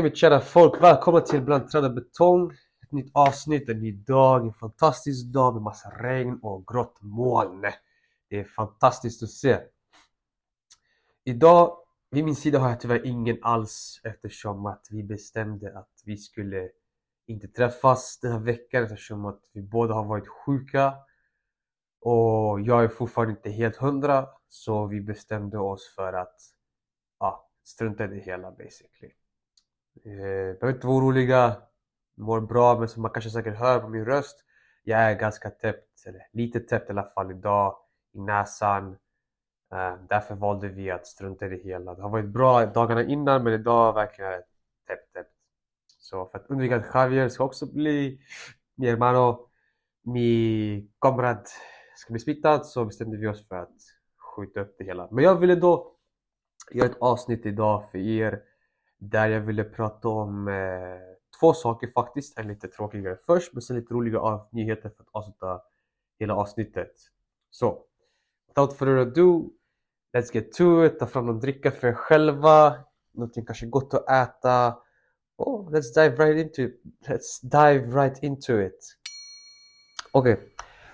Okej mitt kära folk, välkomna till Bland träd och betong. Ett nytt avsnitt, en ny dag, en fantastisk dag med massa regn och grått moln. Det är fantastiskt att se. Idag, vid min sida har jag tyvärr ingen alls eftersom att vi bestämde att vi skulle inte träffas den här veckan eftersom att vi båda har varit sjuka. Och jag är fortfarande inte helt hundra så vi bestämde oss för att ja, strunta i det hela basically. Eh, behöver inte vara oroliga, mår bra men som man kanske säkert hör på min röst Jag är ganska täppt, eller lite täppt i alla fall idag i näsan. Eh, Därför valde vi att strunta i det hela. Det har varit bra dagarna innan men idag verkligen är det täppt täppt. Så för att undvika att Javier ska också bli mi hermano, mi kamrat ska bli smittad så bestämde vi oss för att skjuta upp det hela. Men jag ville då göra ett avsnitt idag för er där jag ville prata om eh, två saker faktiskt, en lite tråkigare först men sen lite roliga av nyheter för att avsluta hela avsnittet. Så, without further ado, let's get to it, ta fram någon dricka för er själva, någonting kanske gott att äta. Oh, let's dive right into it. Let's dive right into it. Okej, okay.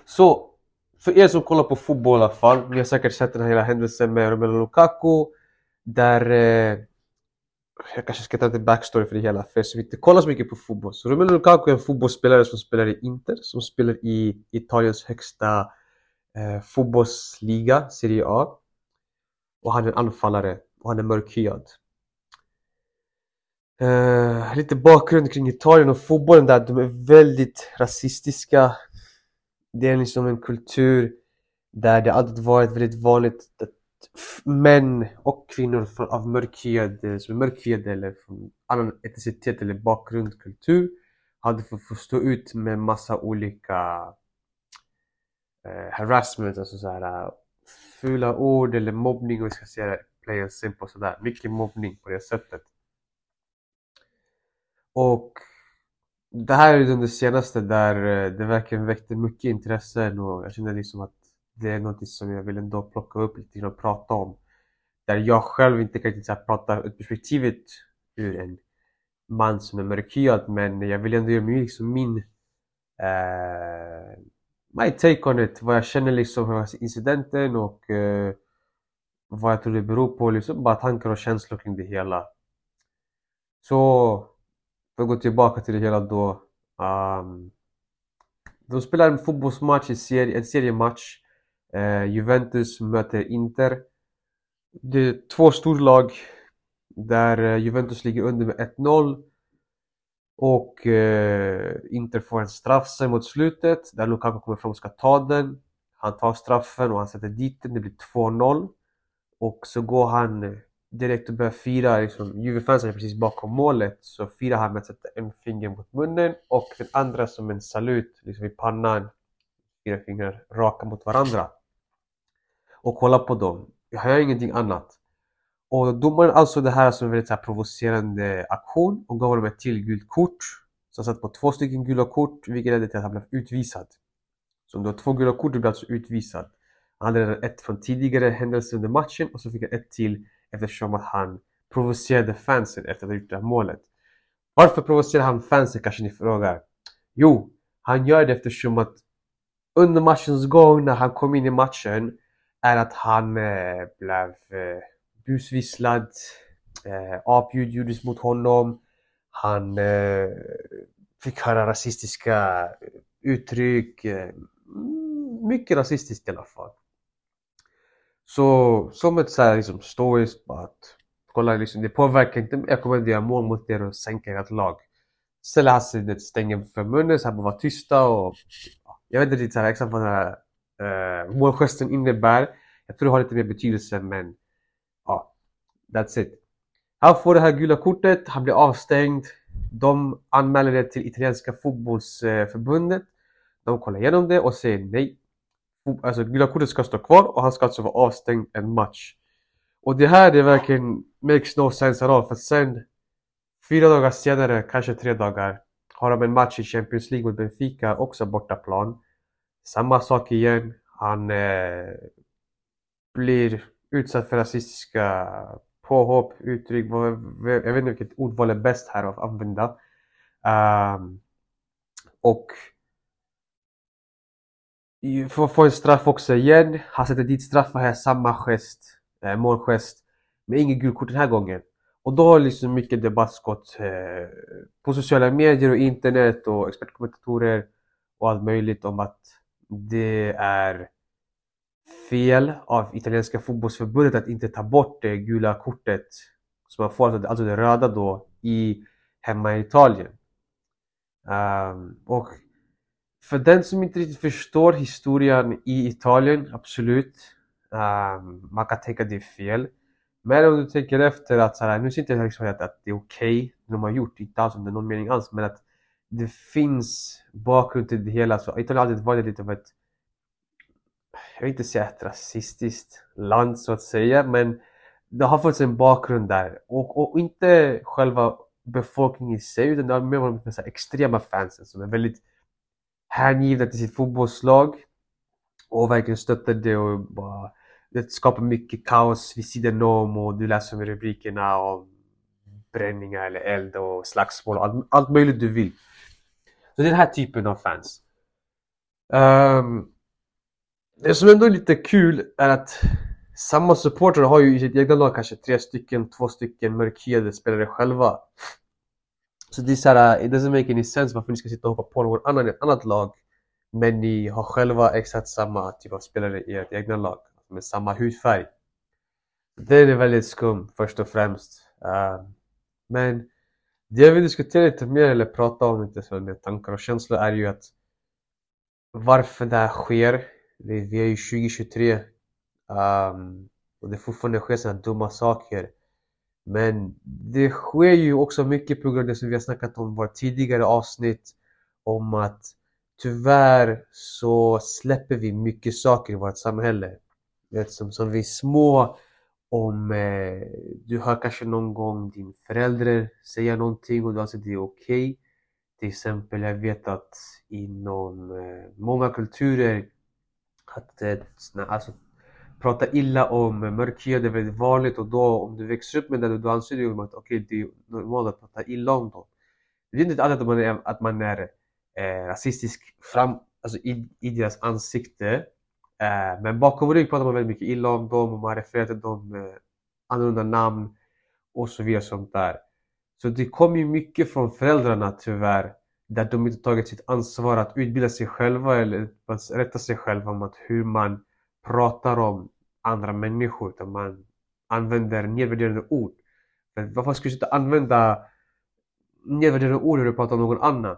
så för er som kollar på fotboll i alla fall, ni har säkert sett den här hela händelsen med Romelu Lukaku där eh, jag kanske ska ta lite backstory för det hela, för jag som inte kollar så mycket på fotboll. Så Romelu Lukaku är en fotbollsspelare som spelar i Inter, som spelar i Italiens högsta eh, fotbollsliga, Serie A. Och han är en anfallare och han är mörkhyad. Eh, lite bakgrund kring Italien och fotbollen där, de är väldigt rasistiska. Det är liksom en kultur där det alltid varit väldigt vanligt att män och kvinnor av mörkhyade, som är mörkhyade eller från annan etnicitet eller bakgrund, kultur hade fått få stå ut med massa olika eh, harassment, alltså såhär eh, fula ord eller mobbning om vi ska säga det plain and simple sådär. Mycket mobbning på det sättet. Och det här är det senaste där eh, det verkligen väckte mycket intresse och jag kände liksom att det är något som jag vill ändå plocka upp lite grann och prata om. Där jag själv inte kan så här, prata ur perspektivet ur en man som är mörkhyad men jag vill ändå göra liksom min uh, my take on it, vad jag känner liksom för incidenten och uh, vad jag tror det beror på, liksom bara tankar och känslor kring det hela. Så, för att gå tillbaka till det hela då. Um, de spelar en fotbollsmatch, en, serie, en seriematch Eh, Juventus möter Inter. Det är två storlag där eh, Juventus ligger under med 1-0 och eh, Inter får en straff sen mot slutet där Lukaku kommer fram och ska ta den. Han tar straffen och han sätter dit den, det blir 2-0 och så går han direkt och börjar fira, liksom, Juve-fansen är precis bakom målet. Så firar han med att sätta en finger mot munnen och den andra som en salut liksom i pannan fyra fingrar raka mot varandra och kolla på dem. Jag gör ingenting annat. Och domaren ansåg det här som en väldigt så här, provocerande aktion och gav honom ett till gult kort. Så han satt på två stycken gula kort vilket ledde till att han blev utvisad. Så om du har två gula kort du blir alltså utvisad. Han hade redan ett från tidigare händelser under matchen och så fick han ett till eftersom att han provocerade fansen efter att ha gjort det här målet. Varför provocerar han fansen kanske ni frågar? Jo, han gör det eftersom att under matchens gång när han kom in i matchen är att han eh, blev eh, busvisslad. Eh, apljud gjordes mot honom. Han eh, fick höra rasistiska uttryck. Eh, mm, mycket rasistiskt i alla fall. Så som ett så här, liksom, stoiskt bara att kolla liksom, det påverkar inte Jag kommer inte göra mål mot er och sänka ert lag. Ställer han sig stänger för munnen så han bara var tysta och jag vet inte riktigt exakt vad den här uh, målgesten innebär. Jag tror det har lite mer betydelse men ja, that's it. Han får det här gula kortet, han blir avstängd. De anmäler det till italienska fotbollsförbundet. De kollar igenom det och säger nej. Alltså gula kortet ska stå kvar och han ska alltså vara avstängd en match. Och det här det verkligen makes no sense at all för sen fyra dagar senare, kanske tre dagar har de en match i Champions League mot Benfica, också bortaplan. Samma sak igen. Han eh, blir utsatt för rasistiska påhopp, uttryck, jag vet inte vilket ordval är bäst här att använda. Um, och får, får en straff också igen. Han sätter dit straffar här, samma gest, eh, målgest. Men inget gult kort den här gången. Och då har liksom mycket debattskott eh, på sociala medier och internet och expertkommentatorer och allt möjligt om att det är fel av italienska fotbollsförbundet att inte ta bort det gula kortet som man får, alltså det röda då, i hemma i Italien. Um, och för den som inte riktigt förstår historien i Italien, absolut, um, man kan tänka att det är fel. Men om du tänker efter att så här, nu sitter jag liksom att, att det är okej, okay, de har gjort, inte alls om det är någon mening alls, men att det finns bakgrund till det hela. Så Italien har alltid varit lite av ett, jag vill inte säga ett rasistiskt land så att säga, men det har funnits en bakgrund där. Och, och inte själva befolkningen i sig, utan det har mer varit med extrema fansen som är väldigt hängivna till sitt fotbollslag och verkligen stöttar det och bara det skapar mycket kaos vid sidan om och du läser om rubrikerna om bränningar eller eld och slagsmål och allt, allt möjligt du vill. Så det är den här typen av fans. Um, det som ändå är lite kul är att samma supportrar har ju i sitt egna lag kanske tre stycken, två stycken mörkhyade spelare själva. Så det är såhär, uh, it doesn't make any sense varför ni ska sitta och hoppa på någon annan i ett annat lag men ni har själva exakt samma typ av spelare i ert egna lag med samma hudfärg. Det är väldigt skum först och främst. Uh, men det jag vill diskutera lite mer eller prata om lite så med tankar och känslor är ju att varför det här sker. Vi är ju 2023 um, ehm, och det fortfarande sker sådana dumma saker. Men det sker ju också mycket på grund av det som vi har snackat om i våra tidigare avsnitt om att tyvärr så släpper vi mycket saker i vårt samhälle. Vet, som, som vi är små om eh, du hör kanske någon gång din förälder säga någonting och du anser det är okej. Okay. Till exempel, jag vet att inom eh, många kulturer att eh, alltså, prata illa om mörkhyade är väldigt vanligt och då om du växer upp med det då anser du att okay, det är normalt att prata illa om dem. Det är inte alltid att man är, att man är eh, rasistisk fram, alltså i, i deras ansikte Eh, men bakom rygg pratar man väldigt mycket illa om dem och man refererar till dem med annorlunda namn och så vidare sånt där. Så det kommer ju mycket från föräldrarna tyvärr där de inte tagit sitt ansvar att utbilda sig själva eller att rätta sig själva om att hur man pratar om andra människor utan man använder nedvärderande ord. Men varför skulle du inte använda nedvärderande ord när du pratar om någon annan?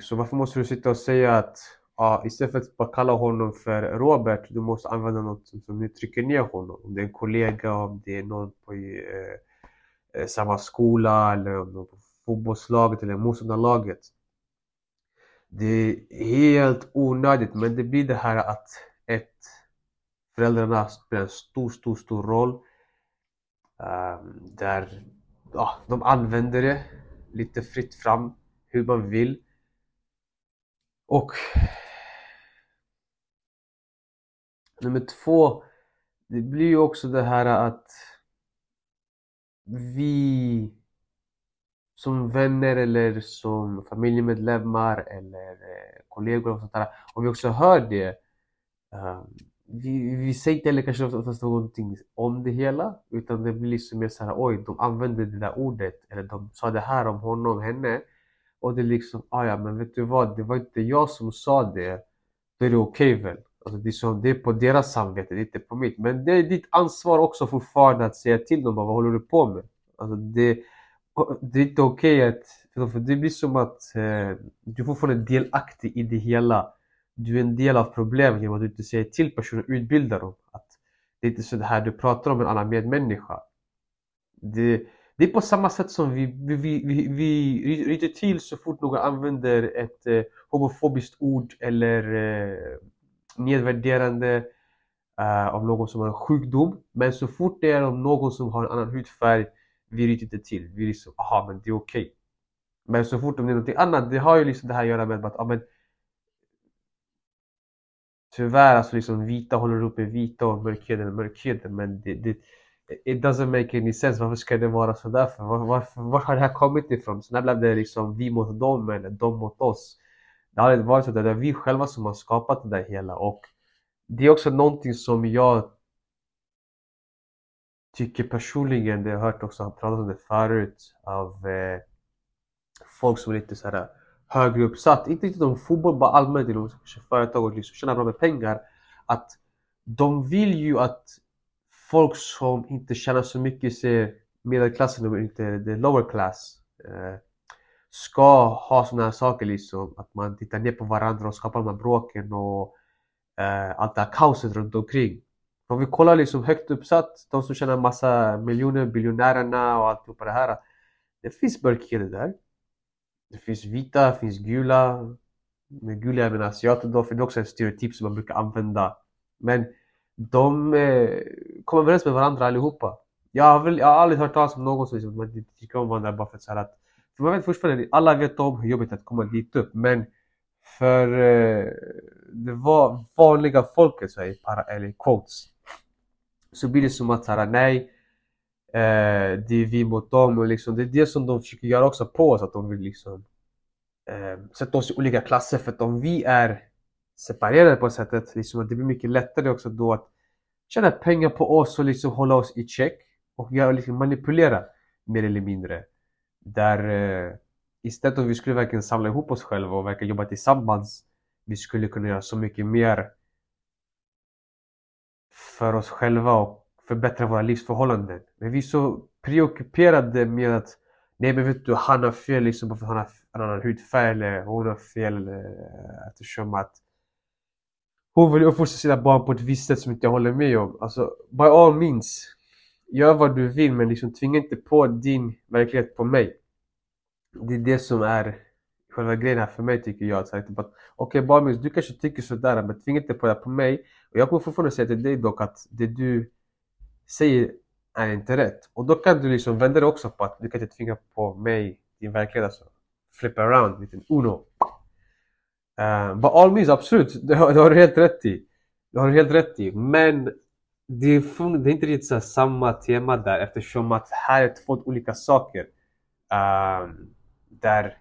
Så varför måste du sitta och säga att ah, istället för att bara kalla honom för Robert, du måste använda något som, som trycker ner honom. Om det är en kollega, om det är någon på eh, eh, samma skola eller om någon på fotbollslaget eller motståndarlaget. Det är helt onödigt, men det blir det här att ett, föräldrarna spelar en stor, stor, stor roll. Um, där ah, de använder det lite fritt fram hur man vill. Och Nummer två, det blir ju också det här att vi som vänner eller som familjemedlemmar eller eh, kollegor och sånt där, om vi också hör det ehm, vi, vi säger inte heller kanske oftast någonting om det hela utan det blir liksom mer såhär oj, de använde det där ordet eller de sa det här om honom, henne. Och det är liksom, ah, ja men vet du vad, det var inte jag som sa det. Då är det okej okay, väl? Alltså det, är så, det är på deras samvete, det är inte på mitt. Men det är ditt ansvar också fortfarande att säga till dem vad håller du på med? Alltså det, det är inte okej okay att... För det blir som att eh, du är fortfarande delaktig i det hela. Du är en del av problemet genom att du inte säger till personen utbildar dem. Att det är inte så det här du pratar om en annan medmänniska. Det, det är på samma sätt som vi, vi, vi, vi, vi ryter till så fort någon använder ett eh, homofobiskt ord eller eh, nedvärderande eh, uh, om någon som har en sjukdom. Men så fort det är om någon som har en annan hudfärg, vi ryter inte till. Vi liksom, aha men det är okej. Okay. Men så fort det är någonting annat, det har ju liksom det här att göra med att, ja men Tyvärr, alltså liksom vita håller uppe vita och mörkhyade mörkhyade men det, det, it doesn't make any sense. Varför ska det vara sådär för? Var, var har det här kommit ifrån? Så när blev det liksom vi mot dem eller de mot oss? Det har aldrig varit så. Det är vi själva som har skapat det där hela och det är också någonting som jag tycker personligen, det har jag hört också, har pratat om det förut av eh, folk som är lite såhär eh, högre uppsatt, inte riktigt om fotboll, bara allmänt inom företag och liksom tjäna bra med pengar. Att de vill ju att folk som inte tjänar så mycket, ser medelklassen och inte the lower class, eh, ska ha sådana här saker liksom. Att man tittar ner på varandra och skapar de här bråken och eh, allt det här kaoset runt omkring. Om vi kollar liksom högt uppsatt, de som tjänar massa miljoner, biljonärerna och allt det här. Det finns mörkhyade där. Det finns vita, det finns gula. Med gula jag menar asiater då, för det är också en stereotyp som man brukar använda. Men de eh, kommer överens med varandra allihopa. Jag har, väl, jag har aldrig hört talas om någon som liksom, man tycker om varandra bara för att så att man vet fortfarande, alla vet om hur jobbigt det är att komma dit upp men för eh, det var vanliga folket så här, para, eller quotes så blir det som att såhär, nej eh, det är vi mot dem och liksom det är det som de försöker göra också på oss att de vill liksom eh, sätta oss i olika klasser för att om vi är separerade på sättet liksom att det blir mycket lättare också då att tjäna pengar på oss och liksom hålla oss i check och göra, liksom manipulera mer eller mindre där eh, istället om vi skulle verkligen samla ihop oss själva och verkligen jobba tillsammans vi skulle kunna göra så mycket mer för oss själva och förbättra våra livsförhållanden. Men vi är så preockuperade med att Nej men vet du, han har fel liksom för att han har en annan hudfärg eller hon har fel eftersom att hon vill uppfostra sina barn på ett visst sätt som inte jag håller med om. Alltså, by all means. Gör vad du vill men liksom tvinga inte på din verklighet på mig. Det är det som är själva grejen här för mig tycker jag. Typ att, Okej okay, Bamis, du kanske tycker sådär men tvinga inte på det på mig. Och jag kommer fortfarande säga till dig dock att det du säger är inte rätt. Och då kan du liksom vända dig också på att du kan inte tvinga på mig din verklighet alltså. Flip around, liten uno. Eh, uh, but all means, absolut, det har, det har du helt rätt i. Det har du helt rätt i. Men det är, det är inte riktigt så samma tema där eftersom att här är två olika saker. Um, där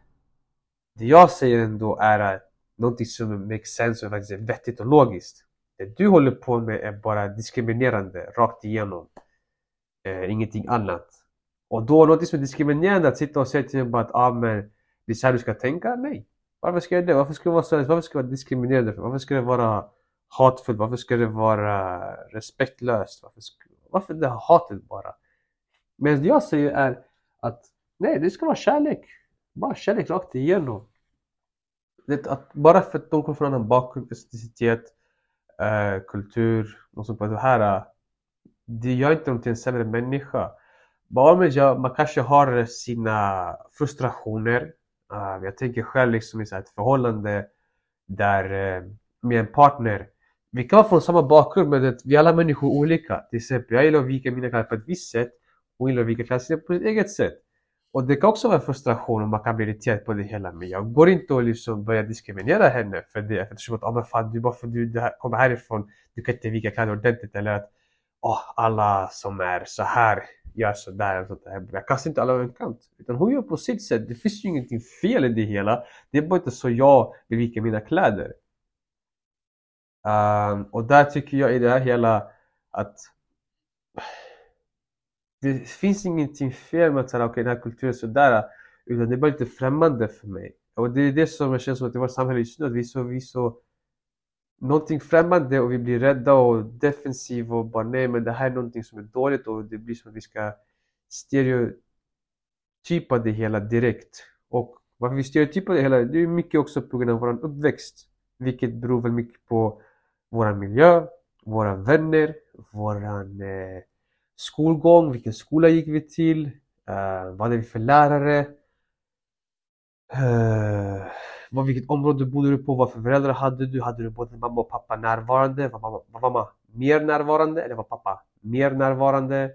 det jag säger ändå är någonting som makes sense och faktiskt är vettigt och logiskt. Det du håller på med är bara diskriminerande rakt igenom. Eh, ingenting annat. Och då något som är diskriminerande att sitta och säga till mig att ah, men, det är så här du ska tänka? Nej. Varför ska jag det? Varför ska det vara så? Varför ska det vara diskriminerande? Varför ska det vara hatfullt? Varför ska det vara respektlöst? Varför, varför det här hatet bara? Men det jag säger är att nej, det ska vara kärlek. Bara kärlek rakt igenom. Det, att bara för att de kommer från en annan bakgrund, etnicitet, eh, kultur, och sånt på det här. Eh, det gör inte dem till en sämre människa. Bara med man kanske har sina frustrationer. Uh, jag tänker själv liksom i ett förhållande där uh, med en partner. Vi kan vara från samma bakgrund men vi alla människor är olika. Till exempel, jag gillar att vika mina kläder på ett visst sätt. Hon gillar att vika kläder på ett eget sätt. Och det kan också vara frustration och man kan bli irriterad på det hela. Men jag går inte och liksom börjar diskriminera henne för det. Eftersom att, oh, men fan, du bara för du här, kommer härifrån, du kan inte vika kläder ordentligt. Eller att, oh, alla som är så här gör sådär. Och sådär. Jag kastar inte alla över en kant. Utan hon gör på sitt sätt. Det finns ju ingenting fel i det hela. Det är bara inte så jag vill vika mina kläder. Um, och där tycker jag i det här hela att det finns ingenting fel med att säga okay, den här kulturen är sådär. Utan det är bara lite främmande för mig. Och det är det som jag känner som att i vårt samhälle just nu, att vi är så, vi är så någonting främmande och vi blir rädda och defensiva och bara nej men det här är någonting som är dåligt och det blir som att vi ska stereotypa det hela direkt. Och varför vi stereotypar det hela, det är mycket också på grund av vår uppväxt. Vilket beror väl mycket på vår miljö, våra vänner, våran eh, skolgång, vilken skola gick vi till, eh, vad hade vi för lärare, eh, vad, vilket område bodde du på, vad för föräldrar hade du, hade du både mamma och pappa närvarande, var mamma, var mamma mer närvarande eller var pappa mer närvarande?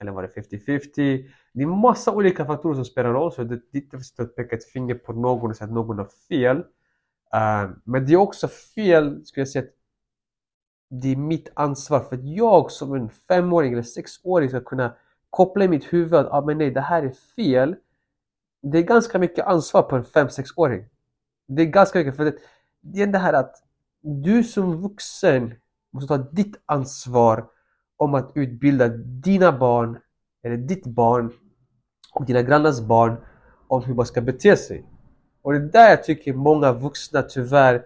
Eller var det 50-50? Det är massa olika faktorer som spelar roll så det är inte för att peka ett finger på någon och säga att någon har fel. Uh, men det är också fel, skulle jag säga, att det är mitt ansvar för att jag som en femåring eller sexåring ska kunna koppla i mitt huvud att ah, men nej, det här är fel. Det är ganska mycket ansvar på en fem sexåring Det är ganska mycket, för det, det är det här att du som vuxen måste ta ditt ansvar om att utbilda dina barn, eller ditt barn och dina grannars barn om hur man ska bete sig. Och det är där jag tycker många vuxna tyvärr,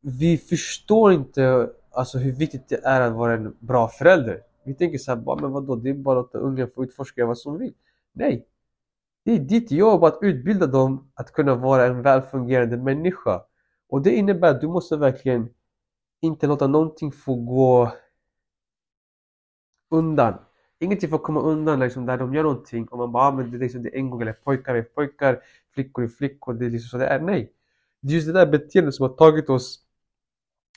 vi förstår inte alltså, hur viktigt det är att vara en bra förälder. Vi tänker såhär, men vadå, det är bara att låta ungen få utforska vad som vill. Nej! Det är ditt jobb att utbilda dem att kunna vara en välfungerande människa. Och det innebär att du måste verkligen inte låta någonting få gå undan. Ingenting får komma undan liksom, där de gör någonting och man bara ah, men det är, liksom, det är en gång eller pojkar är pojkar, flickor är flickor, det är liksom så det är. Nej! Det är just det där beteendet som har tagit oss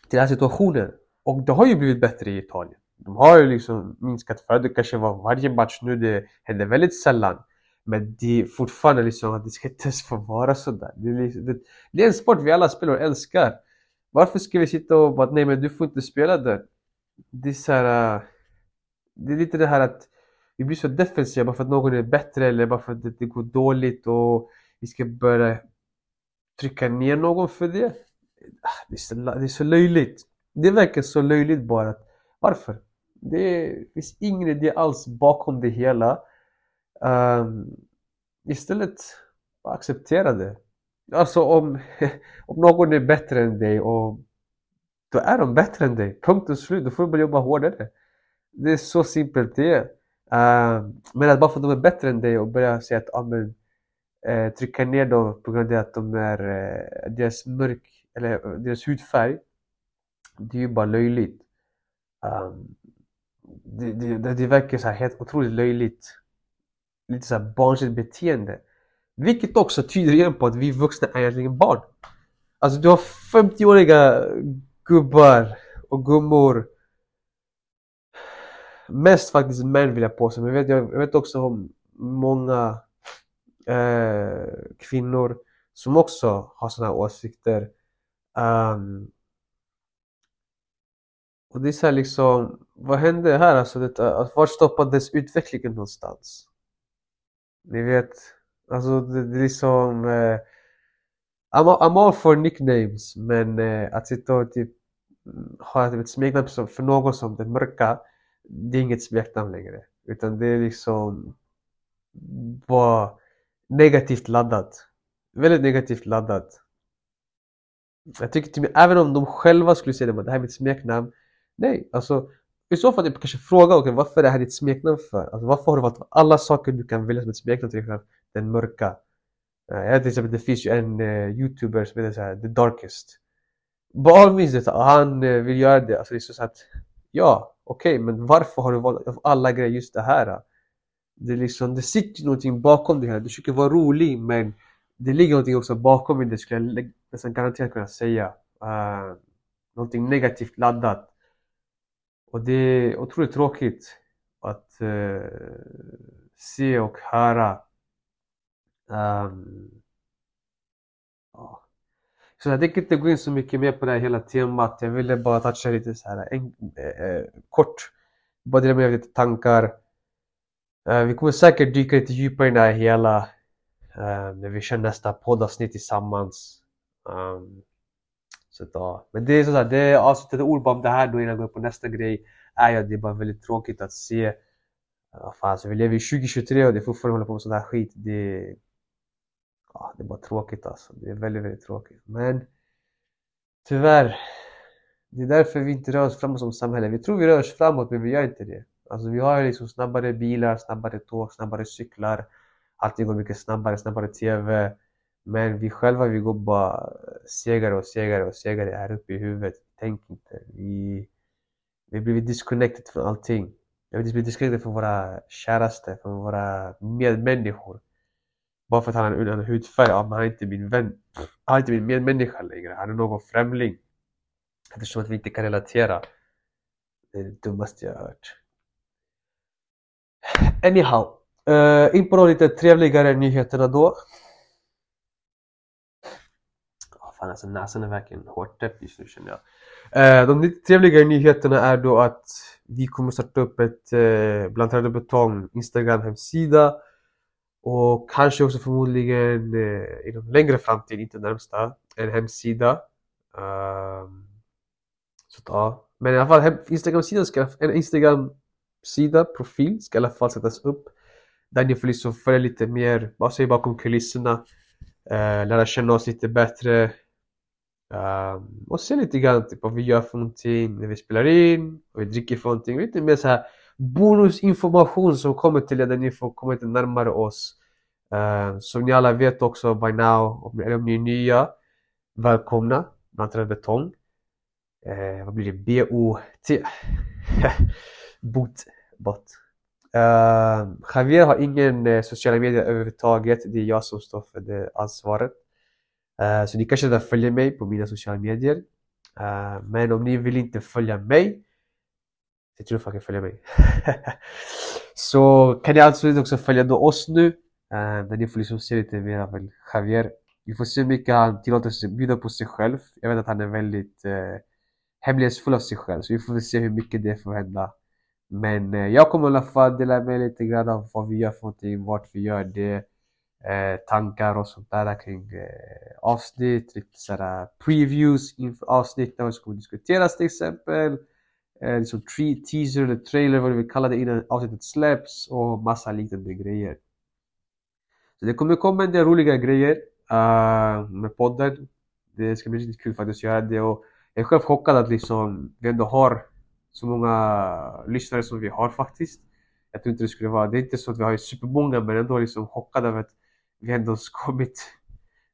till den här situationen. Och det har ju blivit bättre i Italien. De har ju liksom minskat förr, det kanske var varje match nu, det händer väldigt sällan. Men det är fortfarande liksom att det ska inte ens få vara sådär. Det är, liksom, det, det är en sport vi alla spelar och älskar. Varför ska vi sitta och bara nej men du får inte spela där? Det är så här, äh, Det är lite det här att vi blir så defensiva bara för att någon är bättre eller bara för att det, det går dåligt och vi ska börja trycka ner någon för det. Ah, det är så, det är så löjligt. Det verkar så löjligt bara. Varför? Det finns ingen idé alls bakom det hela. Um, istället acceptera det. Alltså om, om någon är bättre än dig och då är de bättre än dig. Punkt och slut. Då får du börja jobba hårdare. Det är så simpelt det är. Uh, men att bara för att de är bättre än dig och börja säga att ah, men, eh, trycka ner dem på grund av att de är eh, deras mörk eller eh, deras hudfärg. Det är ju bara löjligt. Um, det, det, det verkar så här helt otroligt löjligt. Lite så här barnsligt beteende. Vilket också tyder igen på att vi vuxna är egentligen barn. Alltså du har 50-åriga gubbar och gummor. Mest faktiskt män vill jag påstå, men jag vet, jag vet också om många eh, kvinnor som också har sådana åsikter. Um, och det är så liksom, vad hände här alltså? Det, var stoppades utvecklingen någonstans? Ni vet, alltså det, det är liksom... Eh, I'm, I'm all for nicknames, men eh, att sitta och typ mm, ha ett smeknamn för någon som den mörka, det är inget smeknamn längre. Utan det är liksom bara negativt laddat. Väldigt negativt laddat. Jag tycker till mig, även om de själva skulle säga att det här är mitt smeknamn, Nej, alltså i så fall typ kanske fråga okay, varför är det här ditt smeknamn för? Alltså, varför har du valt alla saker du kan välja som ett smeknamn till exempel den mörka? Uh, jag till exempel, det finns ju en uh, youtuber som heter såhär, The Darkest. Bara minns det, han uh, vill göra det. Alltså det är så att, ja, okej, okay, men varför har du valt av alla grejer just det här? Det, liksom, det sitter någonting bakom det här. Du försöker vara rolig men det ligger någonting också bakom det skulle jag nästan garanterat kunna säga. Uh, någonting negativt laddat. Och det är otroligt tråkigt att uh, se och höra. Um, ja. Så jag tänker inte gå in så mycket mer på det här hela temat. Jag ville bara toucha lite så här en, eh, eh kort. Bara dela med mig lite tankar. Eh, vi kommer säkert dyka lite djupare i det här hela ehm, när vi kör nästa poddavsnitt tillsammans. Um, så att, Men det är sådär, det är avslutade ord bara om det här då innan jag går på nästa grej. Är jag, det är bara väldigt tråkigt att se. Vad fan, alltså, vi lever i 2023 och det är fortfarande håller på med sån här skit. Det, ja, det är bara tråkigt alltså. Det är väldigt, väldigt tråkigt. Men tyvärr. Det är därför vi inte rör oss framåt som samhälle. Vi tror vi rör oss framåt men vi gör inte det. Alltså vi har liksom snabbare bilar, snabbare tåg, snabbare cyklar. Allting går mycket snabbare, snabbare TV. Men vi själva vi går bara segare och segare och segare här uppe i huvudet. Tänk inte. Vi, vi har blivit disconnected från allting. Vi har blivit disconnected från våra käraste, från våra medmänniskor. Bara för att han har en annan hudfärg, ja, men han är inte min vän. Han är inte min medmänniska längre. Han är någon främling. Eftersom att vi inte kan relatera. Det är det dummaste jag har hört. Anyhow. Uh, in på de lite trevligare nyheterna då. Fan alltså näsan är verkligen hårt täppt just nu känner jag. Eh, de trevligare trevliga nyheterna är då att vi kommer starta upp ett eh, Bland träd och betong Instagram hemsida och kanske också förmodligen eh, inom längre framtid, inte närmsta, en hemsida. Um, så ta. men i alla fall Instagram-sidan ska, en Instagram-sida, profil ska i alla fall sättas upp. Där ni får liksom följa lite mer, vad säger bakom kulisserna. Eh, lära känna oss lite bättre. Um, och se lite grann typ, vad vi gör för någonting när vi spelar in, vad vi dricker för någonting. Lite mer så här bonusinformation som kommer till er där ni får komma lite närmare oss. Uh, som ni alla vet också by now, eller om ni är nya, välkomna bland betong. Uh, vad blir det? B-O-T. Bot. Bot. Uh, Javier har ingen uh, sociala medier överhuvudtaget. Det är jag som står för det ansvaret. Eh, så ni kanske redan följer mig på mina sociala medier. Eh, men om ni vill inte följa mig jag tror faktiskt följa mig. så kan ni absolut också följa då oss nu. Uh, där ni får liksom se lite mer av Javier. Vi får se hur mycket han tillåter sig bjuda på sig själv. Jag vet att han är väldigt uh, hemlighetsfull av sig själv. Så vi får väl se hur mycket det får hända. Men uh, jag kommer i alla fall dela med lite grann av vad vi gör för någonting, vart vi gör det. Eh, tankar och sånt där kring eh, avsnitt, lite sådär eh, previews inför avsnitten, vad som kommer diskuteras till exempel eh, liksom teaser eller trailer, vad du vill kalla det, innan avsnittet släpps och massa liknande grejer. Så det kommer komma en del roliga grejer uh, med podden. Det ska bli riktigt kul faktiskt att göra det och jag är själv chockad att liksom vi ändå har så många lyssnare som vi har faktiskt. Jag tror inte det skulle vara, det är inte så att vi har supermånga men ändå liksom chockad över att vi ändå kommit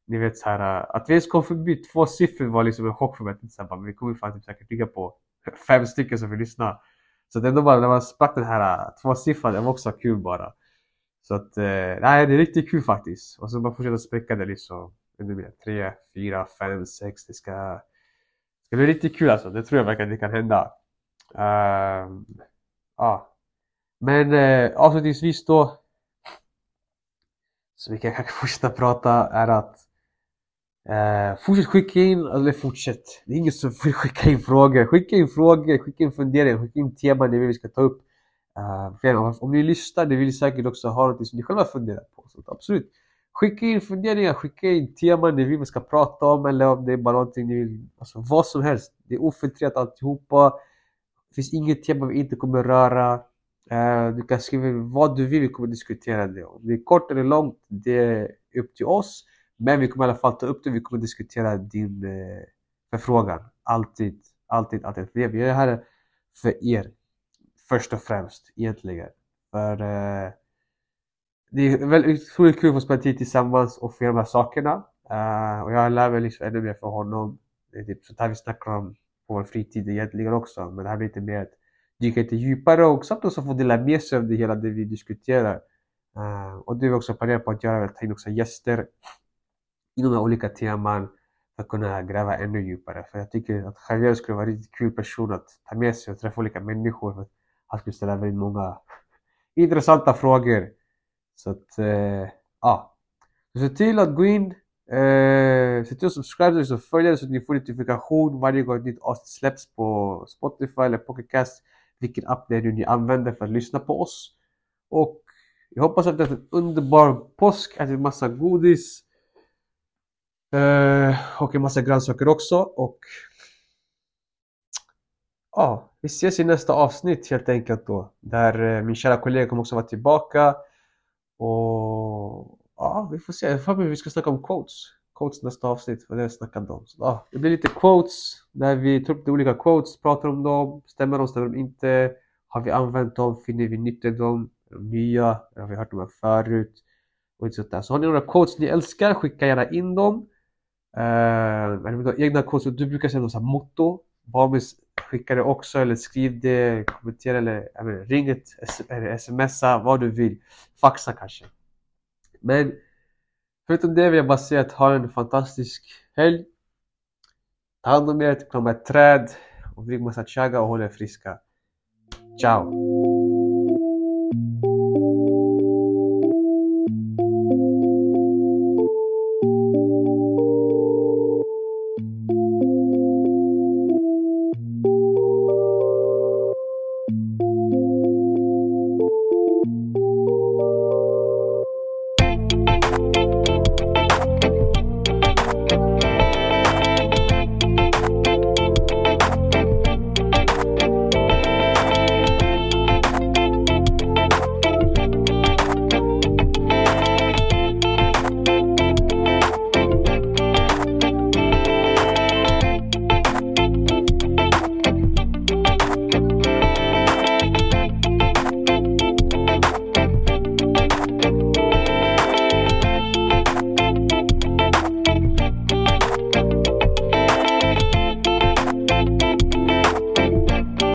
ni vet såhär, äh, att vi ens kom förbi två siffror var liksom en chock för mig. Men vi kommer fan typ säkert ligga på fem stycken som vill lyssna. Så det är ändå bara när man sprack den här äh, tvåsiffran, det var också kul bara. Så att, eh, nej det är riktigt kul faktiskt. Och så bara fortsätta spräcka det liksom ännu mer. Tre, fyra, fem, sex. Det ska, ska bli riktigt kul alltså. Det tror jag verkligen det kan hända. Uh, ja. Men eh, avslutningsvis då. Så vi kan kanske fortsätta prata är att eh, fortsätt skicka in, eller fortsätt. Det är ingen som vill skicka in frågor. Skicka in frågor, skicka in funderingar, skicka in teman ni vill vi ska ta upp. Uh, om ni lyssnar, ni vill säkert också ha något som ni själva funderar på. Så absolut. Skicka in funderingar, skicka in teman ni vill vi ska prata om eller om det är bara någonting ni vill, alltså vad som helst. Det är ofiltrerat alltihopa. Det finns inget tema vi inte kommer röra. Eh, du kan skriva vad du vill, vi kommer diskutera det. Om det är kort eller långt, det är upp till oss. Men vi kommer i alla fall ta upp det, vi kommer diskutera din eh, förfrågan. Alltid, alltid, alltid. För vi är här för er. Först och främst, egentligen. För eh, det är väldigt otroligt kul att få spela tid tillsammans och få göra de här sakerna. Uh, och jag lär mig liksom ännu mer för honom. Det är typ sånt här vi snackar om på vår fritid egentligen också. Men det här blir lite mer ett dyka lite djupare och samt också få dela med sig av det hela det vi diskuterar. Uh, och det vi också planerar på att göra, ta in också gäster inom de olika teman för att kunna gräva ännu djupare. För jag tycker att Javier skulle vara en riktigt kul person att ta med sig och träffa olika människor. För han skulle ställa väldigt många intressanta frågor. Så att, eh, ja. Se till att gå in, eh, se till att subscribe och följa så att ni får notifikation varje gång ett nytt avsnitt släpps på Spotify eller Pocketcast. Vilken app det är ni använder för att lyssna på oss. Och jag hoppas att det är en underbar påsk, ätit massa godis. Eh, och en massa grönsaker också och ja, vi ses i nästa avsnitt helt enkelt då. Där eh, min kära kollega kommer också vara tillbaka. Och ja, vi får se. Jag får vi ska snacka om quotes. Quotes nästa avsnitt, för det jag snackat om. Så, ah, det blir lite quotes där vi tar upp de olika quotes, pratar om dem, stämmer de, stämmer de inte? Har vi använt dem? Finner vi nytta i dem? Är de nya? Har vi hört dem förut? Och sånt där. Så har ni några quotes ni älskar, skicka gärna in dem. Uh, egna quotes, du brukar säga något sånt motto. Babis skicka det också eller skriv det, kommentera eller menar, ring ett, eller smsa, vad du vill. Faxa kanske. Men förutom det vill jag bara säga att ha en fantastisk helg. Ta hand om er, krama ett träd och drick massa chaga och håll er friska. Ciao!